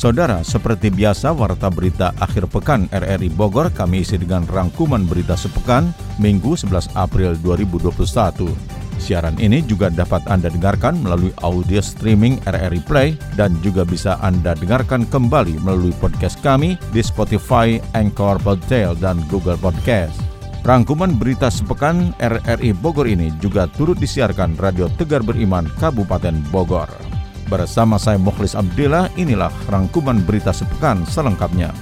Saudara, seperti biasa Warta Berita Akhir Pekan RRI Bogor kami isi dengan rangkuman berita sepekan Minggu 11 April 2021. Siaran ini juga dapat Anda dengarkan melalui audio streaming RRI Play dan juga bisa Anda dengarkan kembali melalui podcast kami di Spotify, Anchor, Podtail, dan Google Podcast. Rangkuman berita sepekan RRI Bogor ini juga turut disiarkan Radio Tegar Beriman Kabupaten Bogor. Bersama saya Mukhlis Abdillah, inilah rangkuman berita sepekan selengkapnya.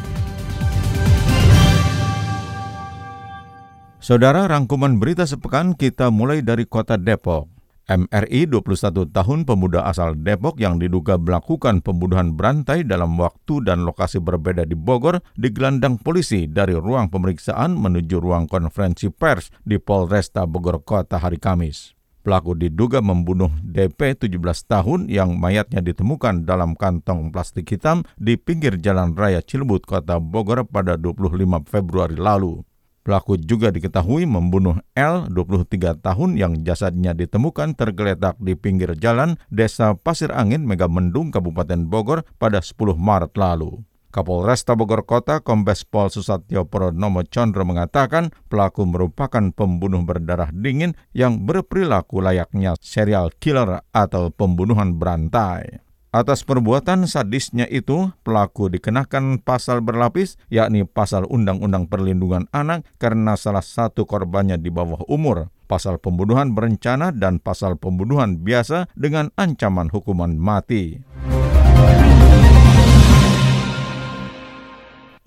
Saudara, rangkuman berita sepekan kita mulai dari kota Depok. MRI 21 tahun pemuda asal Depok yang diduga melakukan pembunuhan berantai dalam waktu dan lokasi berbeda di Bogor digelandang polisi dari ruang pemeriksaan menuju ruang konferensi pers di Polresta Bogor Kota hari Kamis. Pelaku diduga membunuh DP 17 tahun yang mayatnya ditemukan dalam kantong plastik hitam di pinggir Jalan Raya Cilebut, Kota Bogor pada 25 Februari lalu. Pelaku juga diketahui membunuh L, 23 tahun yang jasadnya ditemukan tergeletak di pinggir jalan Desa Pasir Angin, Megamendung, Kabupaten Bogor pada 10 Maret lalu. Kapolresta Bogor Kota Kombes Pol Susatyo Pronomo Condro mengatakan pelaku merupakan pembunuh berdarah dingin yang berperilaku layaknya serial killer atau pembunuhan berantai. Atas perbuatan sadisnya itu, pelaku dikenakan pasal berlapis, yakni pasal Undang-Undang Perlindungan Anak karena salah satu korbannya di bawah umur, pasal pembunuhan berencana dan pasal pembunuhan biasa dengan ancaman hukuman mati.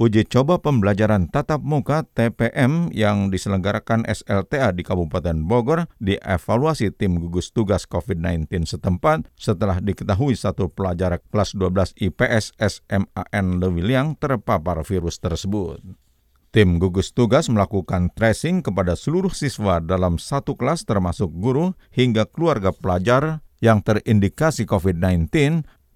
Uji coba pembelajaran tatap muka TPM yang diselenggarakan SLTA di Kabupaten Bogor dievaluasi tim gugus tugas COVID-19 setempat setelah diketahui satu pelajar kelas 12 IPS SMAN Lewiliang terpapar virus tersebut. Tim gugus tugas melakukan tracing kepada seluruh siswa dalam satu kelas termasuk guru hingga keluarga pelajar yang terindikasi COVID-19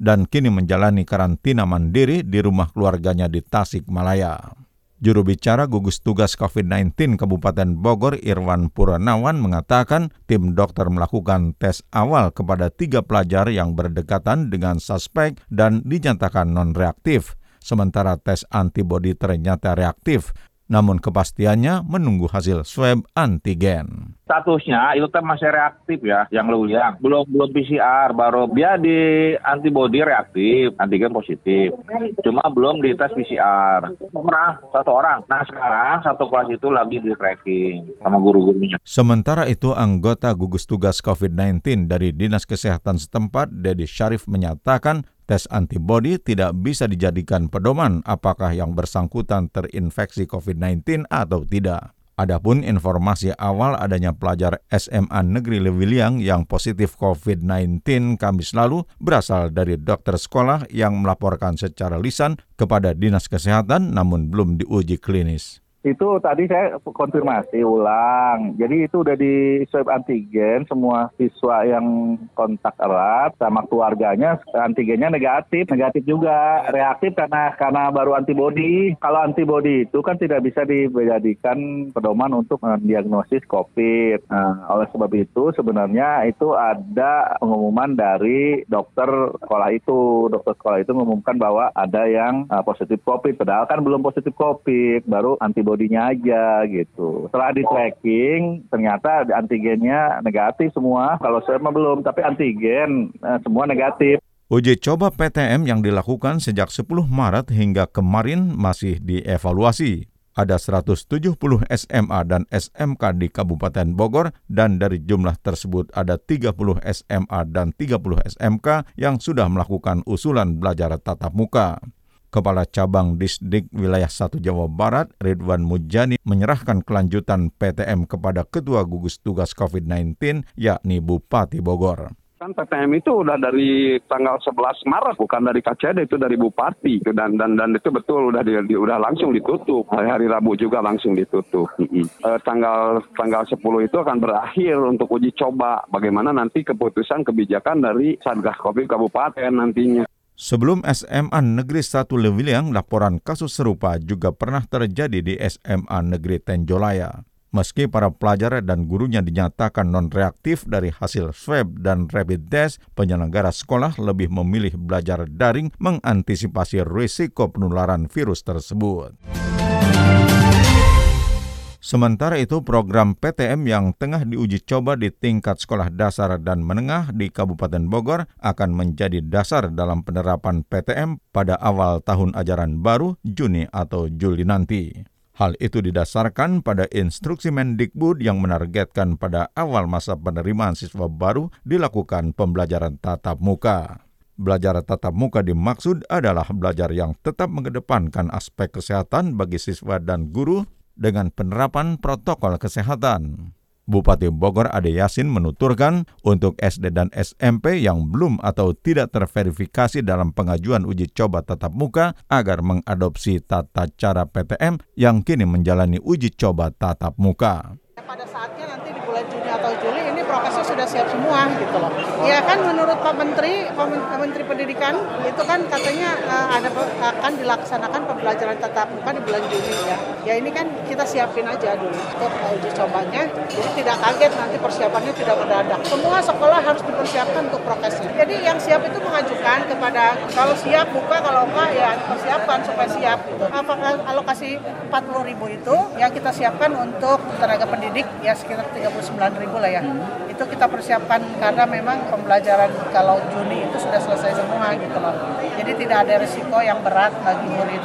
dan kini menjalani karantina mandiri di rumah keluarganya di Tasikmalaya. Juru bicara gugus tugas COVID-19 Kabupaten Bogor Irwan Puranawan mengatakan tim dokter melakukan tes awal kepada tiga pelajar yang berdekatan dengan suspek dan dinyatakan non-reaktif, sementara tes antibodi ternyata reaktif namun kepastiannya menunggu hasil swab antigen. Statusnya itu kan masih reaktif ya, yang lu lihat. Belum belum PCR, baru dia di antibody reaktif, antigen positif. Cuma belum di tes PCR. Pernah satu orang. Nah sekarang satu kelas itu lagi di tracking sama guru-gurunya. Sementara itu anggota gugus tugas COVID-19 dari Dinas Kesehatan setempat, Dedi Syarif menyatakan tes antibodi tidak bisa dijadikan pedoman apakah yang bersangkutan terinfeksi COVID-19 atau tidak. Adapun informasi awal adanya pelajar SMA Negeri Lewiliang yang positif COVID-19 Kamis lalu berasal dari dokter sekolah yang melaporkan secara lisan kepada Dinas Kesehatan namun belum diuji klinis. Itu tadi saya konfirmasi ulang. Jadi itu udah di swab antigen semua siswa yang kontak erat sama keluarganya antigennya negatif, negatif juga reaktif karena karena baru antibody. Kalau antibody itu kan tidak bisa dijadikan pedoman untuk mendiagnosis COVID. Nah, oleh sebab itu sebenarnya itu ada pengumuman dari dokter sekolah itu. Dokter sekolah itu mengumumkan bahwa ada yang uh, positif COVID. Padahal kan belum positif COVID, baru antibody antibodinya aja gitu. Setelah di tracking ternyata antigennya negatif semua. Kalau saya belum, tapi antigen eh, semua negatif. Uji coba PTM yang dilakukan sejak 10 Maret hingga kemarin masih dievaluasi. Ada 170 SMA dan SMK di Kabupaten Bogor dan dari jumlah tersebut ada 30 SMA dan 30 SMK yang sudah melakukan usulan belajar tatap muka. Kepala Cabang Disdik Wilayah 1 Jawa Barat, Ridwan Mujani, menyerahkan kelanjutan PTM kepada Ketua Gugus Tugas COVID-19, yakni Bupati Bogor. Kan PTM itu udah dari tanggal 11 Maret, bukan dari KCD itu dari Bupati dan dan dan itu betul udah di, di, udah langsung ditutup. Hari, hari Rabu juga langsung ditutup. E, tanggal tanggal 10 itu akan berakhir untuk uji coba bagaimana nanti keputusan kebijakan dari Satgas Covid Kabupaten nantinya. Sebelum SMA Negeri 1 Lewiliang, laporan kasus serupa juga pernah terjadi di SMA Negeri Tenjolaya. Meski para pelajar dan gurunya dinyatakan non-reaktif dari hasil swab dan rapid test, penyelenggara sekolah lebih memilih belajar daring mengantisipasi risiko penularan virus tersebut. Sementara itu, program PTM yang tengah diuji coba di tingkat sekolah dasar dan menengah di Kabupaten Bogor akan menjadi dasar dalam penerapan PTM pada awal tahun ajaran baru Juni atau Juli nanti. Hal itu didasarkan pada instruksi Mendikbud yang menargetkan pada awal masa penerimaan siswa baru dilakukan pembelajaran tatap muka. Belajar tatap muka dimaksud adalah belajar yang tetap mengedepankan aspek kesehatan bagi siswa dan guru dengan penerapan protokol kesehatan. Bupati Bogor Ade Yasin menuturkan untuk SD dan SMP yang belum atau tidak terverifikasi dalam pengajuan uji coba tatap muka agar mengadopsi tata cara PTM yang kini menjalani uji coba tatap muka. Pada saatnya nanti di bulan Juni atau Juli ini prokesnya sudah siap semua gitu loh. Ya kan menurut Pak Menteri, Pak Menteri Pendidikan itu kan katanya uh, ada akan dilaksanakan pembelajaran tatap muka di bulan Juni ya. Ya ini kan kita siapin aja dulu untuk uji cobanya. Jadi tidak kaget nanti persiapannya tidak mendadak. Semua sekolah harus dipersiapkan untuk prokesnya. Jadi yang siap itu mengajukan kepada kalau siap buka, kalau enggak ya persiapkan supaya siap gitu. Apakah alokasi 40 ribu itu yang kita siapkan untuk tenaga pendidik ya sekitar 39 ribu lah ya. Hmm. Itu kita persiapkan karena memang pembelajaran kalau Juni itu sudah selesai semua gitu loh. Jadi tidak ada risiko yang berat bagi murid.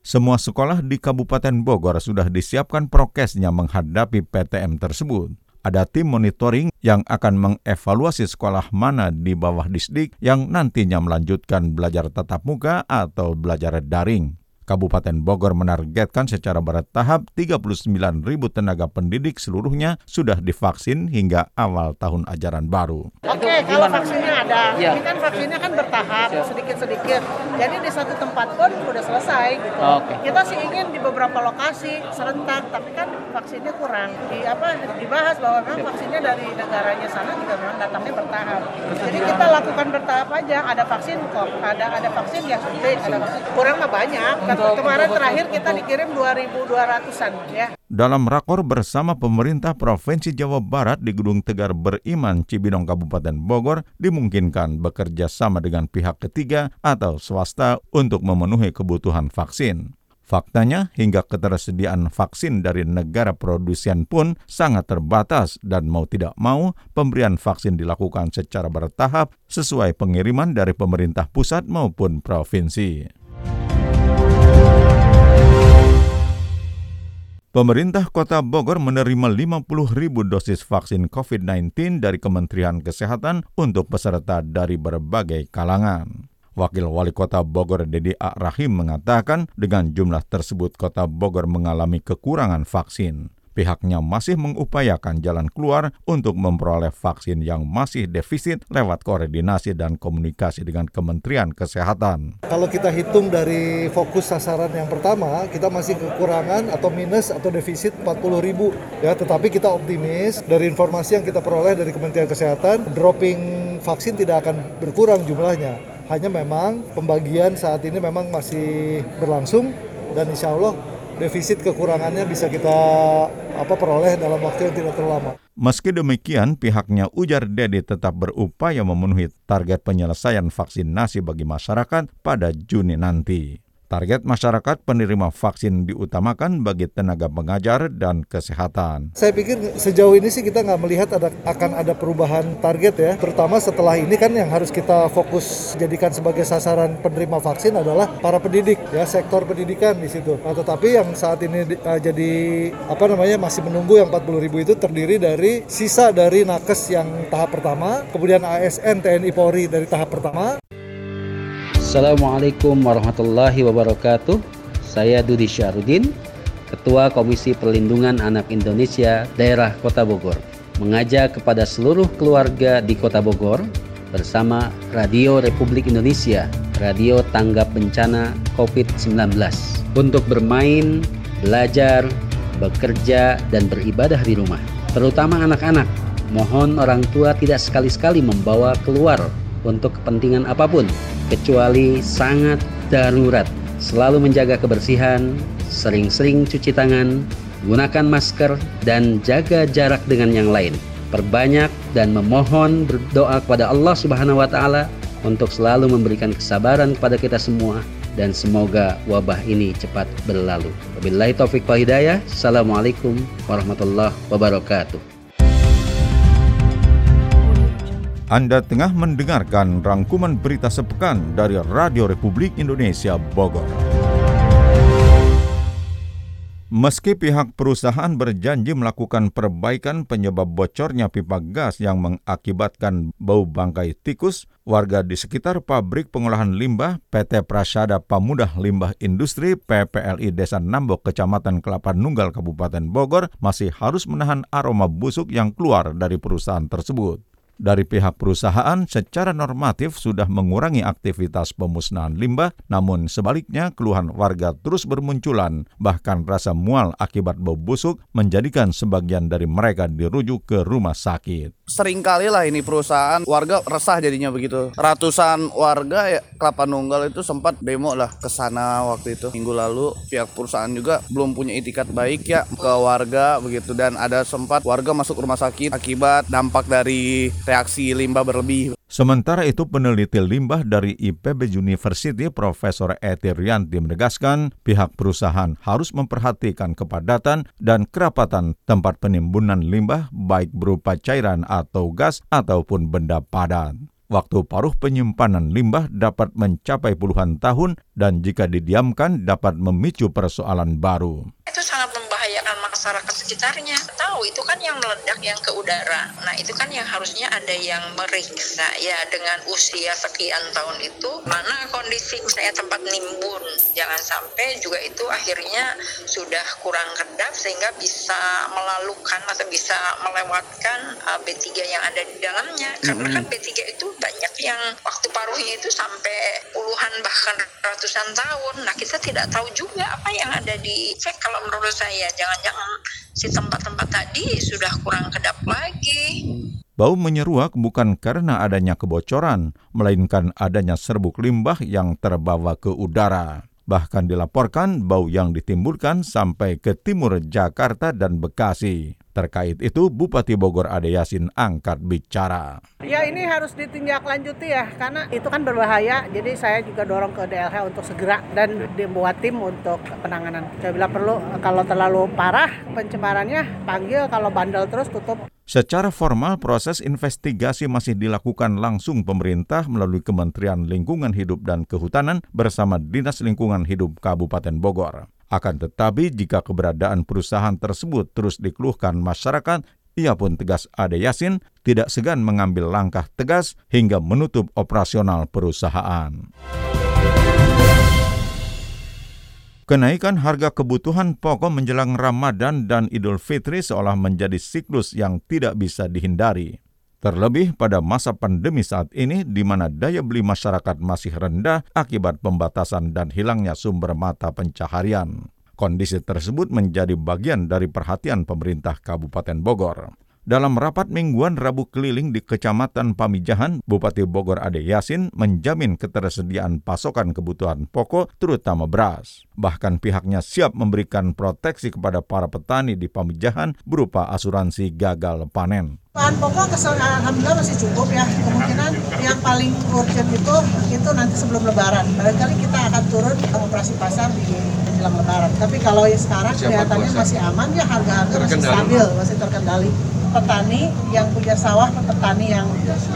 Semua sekolah di Kabupaten Bogor sudah disiapkan prokesnya menghadapi PTM tersebut. Ada tim monitoring yang akan mengevaluasi sekolah mana di bawah disdik yang nantinya melanjutkan belajar tatap muka atau belajar daring. Kabupaten Bogor menargetkan secara bertahap 39 ribu tenaga pendidik seluruhnya sudah divaksin hingga awal tahun ajaran baru. Oke, kalau vaksinnya ada, ya. ini kan vaksinnya kan bertahap, sedikit-sedikit. Jadi di satu tempat pun sudah selesai gitu. Oke. Kita sih ingin di beberapa lokasi serentak, tapi kan vaksinnya kurang. Di apa dibahas bahwa memang vaksinnya dari negaranya sana juga memang datangnya bertahap. Jadi kita lakukan bertahap aja. Ada vaksin kok, ada ada vaksin yang suntik, ada vaksin kurang mah banyak kemarin terakhir kita dikirim 2.200-an ya. Dalam rakor bersama pemerintah Provinsi Jawa Barat di Gedung Tegar Beriman Cibinong Kabupaten Bogor dimungkinkan bekerja sama dengan pihak ketiga atau swasta untuk memenuhi kebutuhan vaksin. Faktanya, hingga ketersediaan vaksin dari negara produsen pun sangat terbatas dan mau tidak mau, pemberian vaksin dilakukan secara bertahap sesuai pengiriman dari pemerintah pusat maupun provinsi. Pemerintah Kota Bogor menerima 50 ribu dosis vaksin COVID-19 dari Kementerian Kesehatan untuk peserta dari berbagai kalangan. Wakil Wali Kota Bogor Dedi A. Rahim mengatakan dengan jumlah tersebut Kota Bogor mengalami kekurangan vaksin pihaknya masih mengupayakan jalan keluar untuk memperoleh vaksin yang masih defisit lewat koordinasi dan komunikasi dengan Kementerian Kesehatan. Kalau kita hitung dari fokus sasaran yang pertama, kita masih kekurangan atau minus atau defisit 40 ribu. Ya, tetapi kita optimis dari informasi yang kita peroleh dari Kementerian Kesehatan, dropping vaksin tidak akan berkurang jumlahnya. Hanya memang pembagian saat ini memang masih berlangsung dan insya Allah defisit kekurangannya bisa kita apa peroleh dalam waktu yang tidak terlalu lama. Meski demikian, pihaknya ujar Dedi tetap berupaya memenuhi target penyelesaian vaksinasi bagi masyarakat pada Juni nanti. Target masyarakat penerima vaksin diutamakan bagi tenaga pengajar dan kesehatan. Saya pikir sejauh ini sih kita nggak melihat ada akan ada perubahan target ya. Terutama setelah ini kan yang harus kita fokus jadikan sebagai sasaran penerima vaksin adalah para pendidik ya sektor pendidikan di situ. Nah, tetapi yang saat ini uh, jadi apa namanya masih menunggu yang 40 ribu itu terdiri dari sisa dari nakes yang tahap pertama, kemudian ASN TNI Polri dari tahap pertama, Assalamualaikum warahmatullahi wabarakatuh. Saya Dudi Syarudin, Ketua Komisi Perlindungan Anak Indonesia Daerah Kota Bogor, mengajak kepada seluruh keluarga di Kota Bogor bersama Radio Republik Indonesia, Radio Tanggap Bencana COVID-19 untuk bermain, belajar, bekerja, dan beribadah di rumah. Terutama anak-anak, mohon orang tua tidak sekali-sekali membawa keluar untuk kepentingan apa pun, kecuali sangat darurat. Selalu menjaga kebersihan, sering-sering cuci tangan, gunakan masker, dan jaga jarak dengan yang lain. Perbanyak dan memohon berdoa kepada Allah Subhanahu wa Ta'ala untuk selalu memberikan kesabaran kepada kita semua dan semoga wabah ini cepat berlalu. Wabillahi taufik wa hidayah. Assalamualaikum warahmatullahi wabarakatuh. Anda tengah mendengarkan rangkuman berita sepekan dari Radio Republik Indonesia Bogor. Meski pihak perusahaan berjanji melakukan perbaikan penyebab bocornya pipa gas yang mengakibatkan bau bangkai tikus, warga di sekitar pabrik pengolahan limbah PT Prasada Pamudah Limbah Industri PPLI Desa Nambok Kecamatan Kelapa Nunggal Kabupaten Bogor masih harus menahan aroma busuk yang keluar dari perusahaan tersebut dari pihak perusahaan secara normatif sudah mengurangi aktivitas pemusnahan limbah, namun sebaliknya keluhan warga terus bermunculan, bahkan rasa mual akibat bau busuk menjadikan sebagian dari mereka dirujuk ke rumah sakit. Seringkali lah ini perusahaan warga resah jadinya begitu. Ratusan warga ya Kelapa Nunggal itu sempat demo lah ke sana waktu itu minggu lalu. Pihak perusahaan juga belum punya itikat baik ya ke warga begitu dan ada sempat warga masuk rumah sakit akibat dampak dari reaksi limbah berlebih. Sementara itu peneliti limbah dari IPB University Profesor Eti Rianti menegaskan pihak perusahaan harus memperhatikan kepadatan dan kerapatan tempat penimbunan limbah baik berupa cairan atau gas ataupun benda padat. Waktu paruh penyimpanan limbah dapat mencapai puluhan tahun dan jika didiamkan dapat memicu persoalan baru. Itu sangat membahayakan masyarakat sekitarnya. Tahu itu kan yang meledak yang ke udara. Nah itu kan yang harusnya ada yang meriksa ya dengan usia sekian tahun itu mana kondisi misalnya tempat nimbun. Jangan sampai juga itu akhirnya sudah kurang kedap sehingga bisa melalukan atau bisa melewatkan uh, B3 yang ada di dalamnya. Karena kan B3 itu banyak yang waktu paruhnya itu sampai puluhan bahkan ratusan tahun. Nah kita tidak tahu juga apa yang ada di cek kalau menurut saya jangan-jangan si tempat-tempat tadi sudah kurang kedap lagi. Bau menyeruak bukan karena adanya kebocoran, melainkan adanya serbuk limbah yang terbawa ke udara. Bahkan dilaporkan bau yang ditimbulkan sampai ke timur Jakarta dan Bekasi. Terkait itu, Bupati Bogor Ade Yasin angkat bicara. Ya ini harus ditindaklanjuti ya, karena itu kan berbahaya. Jadi saya juga dorong ke DLH untuk segera dan dibuat tim untuk penanganan. Saya bilang perlu kalau terlalu parah pencemarannya, panggil kalau bandel terus tutup. Secara formal, proses investigasi masih dilakukan langsung pemerintah melalui Kementerian Lingkungan Hidup dan Kehutanan bersama Dinas Lingkungan Hidup Kabupaten Bogor. Akan tetapi jika keberadaan perusahaan tersebut terus dikeluhkan masyarakat, ia pun tegas Ade Yasin tidak segan mengambil langkah tegas hingga menutup operasional perusahaan. Kenaikan harga kebutuhan pokok menjelang Ramadan dan Idul Fitri seolah menjadi siklus yang tidak bisa dihindari. Terlebih pada masa pandemi saat ini di mana daya beli masyarakat masih rendah akibat pembatasan dan hilangnya sumber mata pencaharian. Kondisi tersebut menjadi bagian dari perhatian pemerintah Kabupaten Bogor. Dalam rapat mingguan Rabu keliling di Kecamatan Pamijahan, Bupati Bogor Ade Yasin menjamin ketersediaan pasokan kebutuhan pokok terutama beras. Bahkan pihaknya siap memberikan proteksi kepada para petani di Pamijahan berupa asuransi gagal panen. Bahan pokok alhamdulillah masih cukup ya. Kemungkinan yang paling urgent itu itu nanti sebelum lebaran. Barangkali kita akan turun operasi pasar di menjelang lebaran. Tapi kalau yang sekarang kelihatannya masih aman ya harga-harga masih stabil, masih terkendali petani yang punya sawah petani yang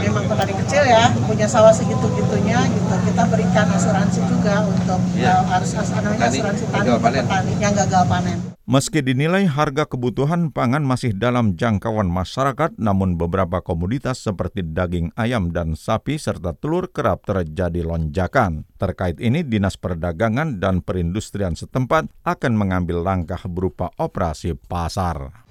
memang petani kecil ya punya sawah segitu-gitunya gitu kita berikan asuransi juga untuk ya. uh, harus namanya asuransi tani untuk petani yang gagal panen. Meski dinilai harga kebutuhan pangan masih dalam jangkauan masyarakat, namun beberapa komoditas seperti daging ayam dan sapi serta telur kerap terjadi lonjakan. Terkait ini, Dinas Perdagangan dan Perindustrian setempat akan mengambil langkah berupa operasi pasar.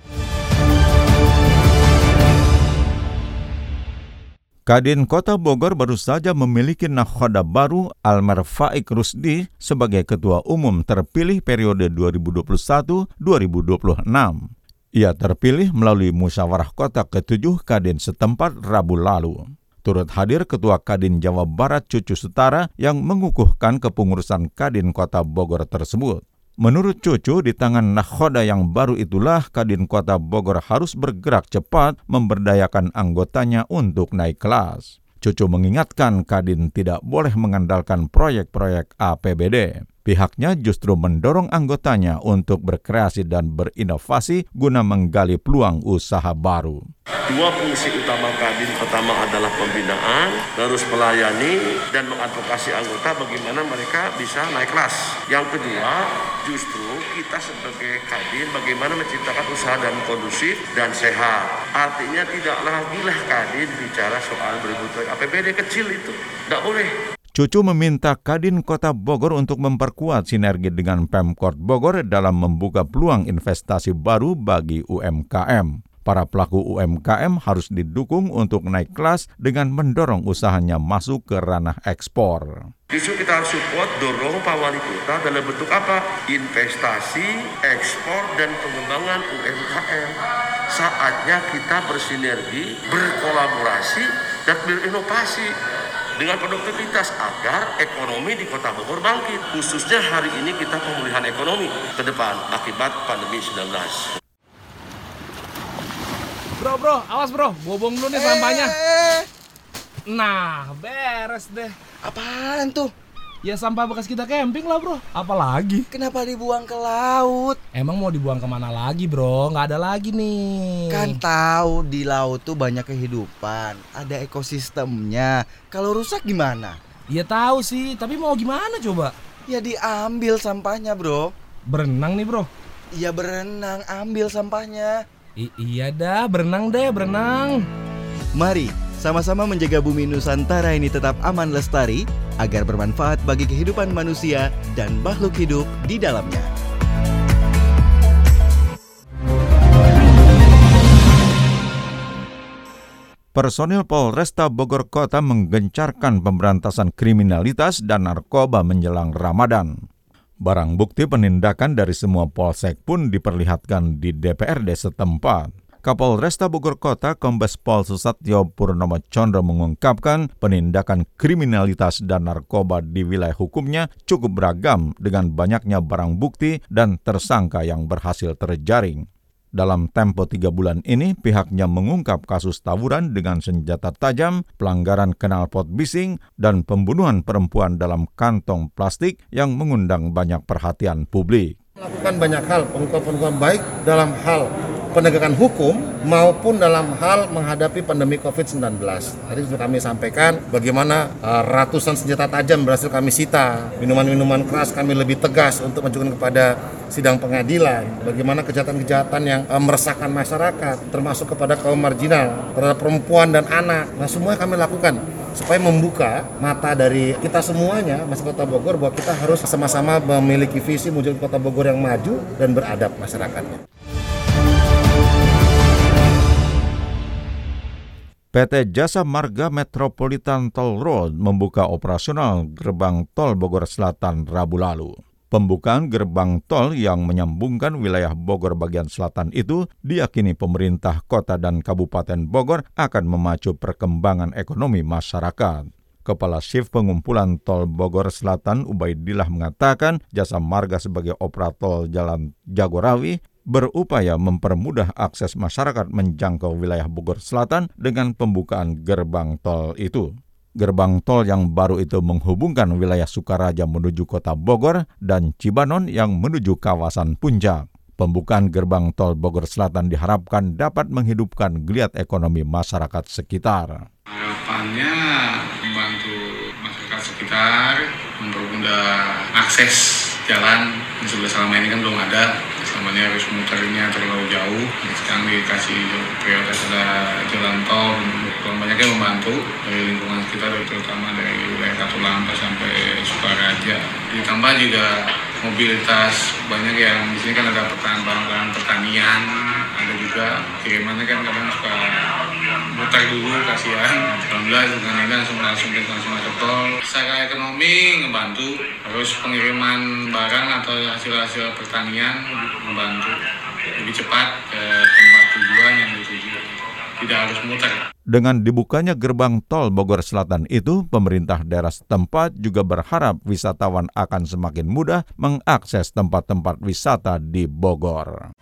Kadin Kota Bogor baru saja memiliki nakhoda baru Almer Faik Rusdi sebagai Ketua Umum terpilih periode 2021-2026. Ia terpilih melalui musyawarah kota ketujuh Kadin setempat Rabu lalu. Turut hadir Ketua Kadin Jawa Barat Cucu Setara yang mengukuhkan kepengurusan Kadin Kota Bogor tersebut. Menurut Cucu, di tangan nakhoda yang baru itulah Kadin Kota Bogor harus bergerak cepat memberdayakan anggotanya untuk naik kelas. Cucu mengingatkan Kadin tidak boleh mengandalkan proyek-proyek APBD. Pihaknya justru mendorong anggotanya untuk berkreasi dan berinovasi guna menggali peluang usaha baru. Dua fungsi utama Kadin pertama adalah pembinaan, terus melayani dan mengadvokasi anggota bagaimana mereka bisa naik kelas. Yang kedua, justru kita sebagai Kadin bagaimana menciptakan usaha dan kondusif dan sehat. Artinya tidak lagi lah Kadin bicara soal berbutuh APBD kecil itu. Tidak boleh. Cucu meminta Kadin Kota Bogor untuk memperkuat sinergi dengan Pemkot Bogor dalam membuka peluang investasi baru bagi UMKM. Para pelaku UMKM harus didukung untuk naik kelas dengan mendorong usahanya masuk ke ranah ekspor. Justru kita harus support, dorong Pak Wali Kota dalam bentuk apa? Investasi, ekspor, dan pengembangan UMKM. Saatnya kita bersinergi, berkolaborasi, dan berinovasi dengan produktivitas agar ekonomi di Kota Bogor bangkit. Khususnya hari ini kita pemulihan ekonomi ke depan akibat pandemi 19. Bro, bro, awas bro, bobong dulu nih sampahnya. Nah, beres deh. Apaan tuh? Ya sampah bekas kita camping lah bro, apalagi? Kenapa dibuang ke laut? Emang mau dibuang ke mana lagi bro? Nggak ada lagi nih. Kan tahu di laut tuh banyak kehidupan, ada ekosistemnya. Kalau rusak gimana? Ya tahu sih, tapi mau gimana coba? Ya diambil sampahnya bro. Berenang nih bro? Iya berenang, ambil sampahnya. I iya dah, berenang deh, berenang. Mari sama-sama menjaga bumi Nusantara ini tetap aman lestari agar bermanfaat bagi kehidupan manusia dan makhluk hidup di dalamnya. Personil Polresta Bogor Kota menggencarkan pemberantasan kriminalitas dan narkoba menjelang Ramadan. Barang bukti penindakan dari semua polsek pun diperlihatkan di DPRD setempat. Kapolresta Bogor Kota Kombes Pol Susatyo Purnomo Condro mengungkapkan penindakan kriminalitas dan narkoba di wilayah hukumnya cukup beragam dengan banyaknya barang bukti dan tersangka yang berhasil terjaring. Dalam tempo tiga bulan ini, pihaknya mengungkap kasus tawuran dengan senjata tajam, pelanggaran knalpot bising, dan pembunuhan perempuan dalam kantong plastik yang mengundang banyak perhatian publik. Melakukan banyak hal, pengungkapan-pengungkapan baik dalam hal penegakan hukum maupun dalam hal menghadapi pandemi COVID-19. Tadi sudah kami sampaikan bagaimana uh, ratusan senjata tajam berhasil kami sita, minuman-minuman keras kami lebih tegas untuk menunjukkan kepada sidang pengadilan, bagaimana kejahatan-kejahatan yang uh, meresahkan masyarakat, termasuk kepada kaum marginal, terhadap perempuan dan anak. Nah, semua kami lakukan supaya membuka mata dari kita semuanya, masyarakat Kota Bogor, bahwa kita harus sama-sama memiliki visi menuju Kota Bogor yang maju dan beradab masyarakatnya. PT Jasa Marga Metropolitan Toll Road membuka operasional gerbang tol Bogor Selatan Rabu lalu. Pembukaan gerbang tol yang menyambungkan wilayah Bogor bagian selatan itu diyakini pemerintah kota dan kabupaten Bogor akan memacu perkembangan ekonomi masyarakat. Kepala Shift Pengumpulan Tol Bogor Selatan Ubaidillah mengatakan jasa marga sebagai operator jalan Jagorawi berupaya mempermudah akses masyarakat menjangkau wilayah Bogor Selatan dengan pembukaan gerbang tol itu. Gerbang tol yang baru itu menghubungkan wilayah Sukaraja menuju kota Bogor dan Cibanon yang menuju kawasan Puncak. Pembukaan gerbang tol Bogor Selatan diharapkan dapat menghidupkan geliat ekonomi masyarakat sekitar. Harapannya membantu masyarakat sekitar, mempermudah akses jalan yang sudah selama ini kan belum ada namanya harus muternya terlalu jauh. Sekarang dikasih prioritas ada jalan tol kurang banyaknya membantu dari lingkungan sekitar terutama dari wilayah Katulampa sampai Sukaraja. Ditambah juga mobilitas banyak yang di sini kan ada pertanian pertanian ada juga kirimannya kan kadang suka muter dulu kasihan. Alhamdulillah dengan ini langsung langsung langsung masuk tol. Secara ekonomi ngebantu. Terus pengiriman barang atau hasil-hasil pertanian ngebantu. Lebih cepat ke tempat tujuan yang dituju. Tidak harus muter. Dengan dibukanya gerbang tol Bogor Selatan itu, pemerintah daerah setempat juga berharap wisatawan akan semakin mudah mengakses tempat-tempat wisata di Bogor.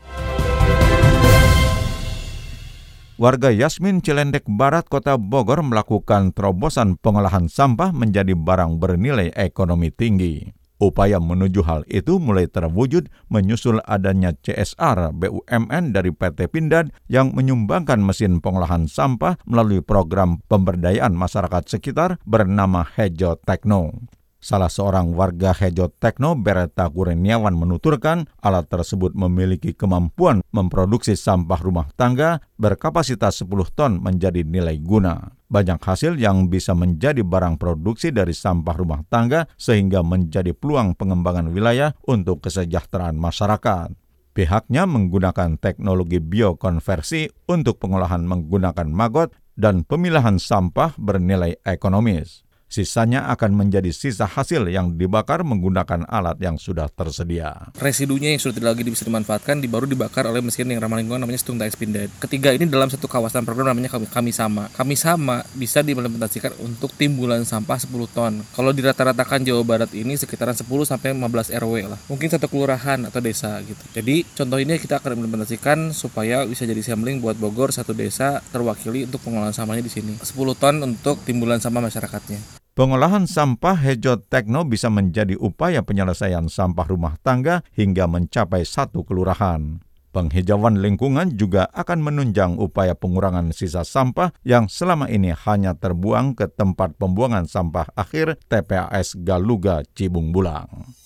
Warga Yasmin Cilendek Barat Kota Bogor melakukan terobosan pengolahan sampah menjadi barang bernilai ekonomi tinggi. Upaya menuju hal itu mulai terwujud menyusul adanya CSR BUMN dari PT Pindad yang menyumbangkan mesin pengolahan sampah melalui program pemberdayaan masyarakat sekitar bernama Hejo Tekno. Salah seorang warga Hejo Tekno, Bereta Kurniawan menuturkan alat tersebut memiliki kemampuan memproduksi sampah rumah tangga berkapasitas 10 ton menjadi nilai guna. Banyak hasil yang bisa menjadi barang produksi dari sampah rumah tangga sehingga menjadi peluang pengembangan wilayah untuk kesejahteraan masyarakat. Pihaknya menggunakan teknologi biokonversi untuk pengolahan menggunakan maggot dan pemilahan sampah bernilai ekonomis. Sisanya akan menjadi sisa hasil yang dibakar menggunakan alat yang sudah tersedia. Residunya yang sudah tidak lagi bisa dimanfaatkan baru dibakar oleh mesin yang ramah lingkungan namanya Stung Expindad. Ketiga ini dalam satu kawasan program namanya kami, kami sama. Kami sama bisa diimplementasikan untuk timbulan sampah 10 ton. Kalau dirata-ratakan Jawa Barat ini sekitaran 10 sampai 15 RW lah. Mungkin satu kelurahan atau desa gitu. Jadi contoh ini kita akan implementasikan supaya bisa jadi sampling buat Bogor satu desa terwakili untuk pengolahan sampahnya di sini. 10 ton untuk timbulan sampah masyarakatnya. Pengolahan sampah Hejo Tekno bisa menjadi upaya penyelesaian sampah rumah tangga hingga mencapai satu kelurahan. Penghijauan lingkungan juga akan menunjang upaya pengurangan sisa sampah yang selama ini hanya terbuang ke tempat pembuangan sampah akhir TPAS Galuga Cibung Bulang.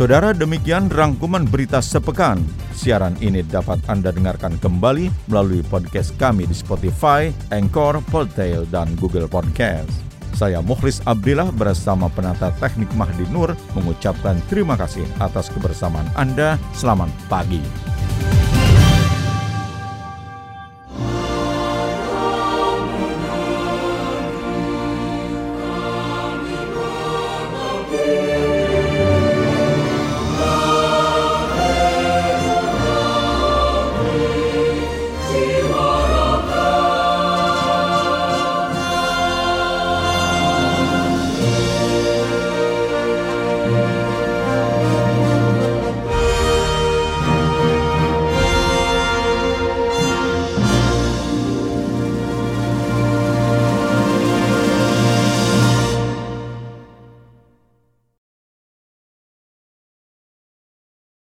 Saudara demikian rangkuman berita sepekan. Siaran ini dapat Anda dengarkan kembali melalui podcast kami di Spotify, Anchor, Podtail, dan Google Podcast. Saya Mukhlis Abdillah bersama penata teknik Mahdi Nur mengucapkan terima kasih atas kebersamaan Anda. Selamat pagi.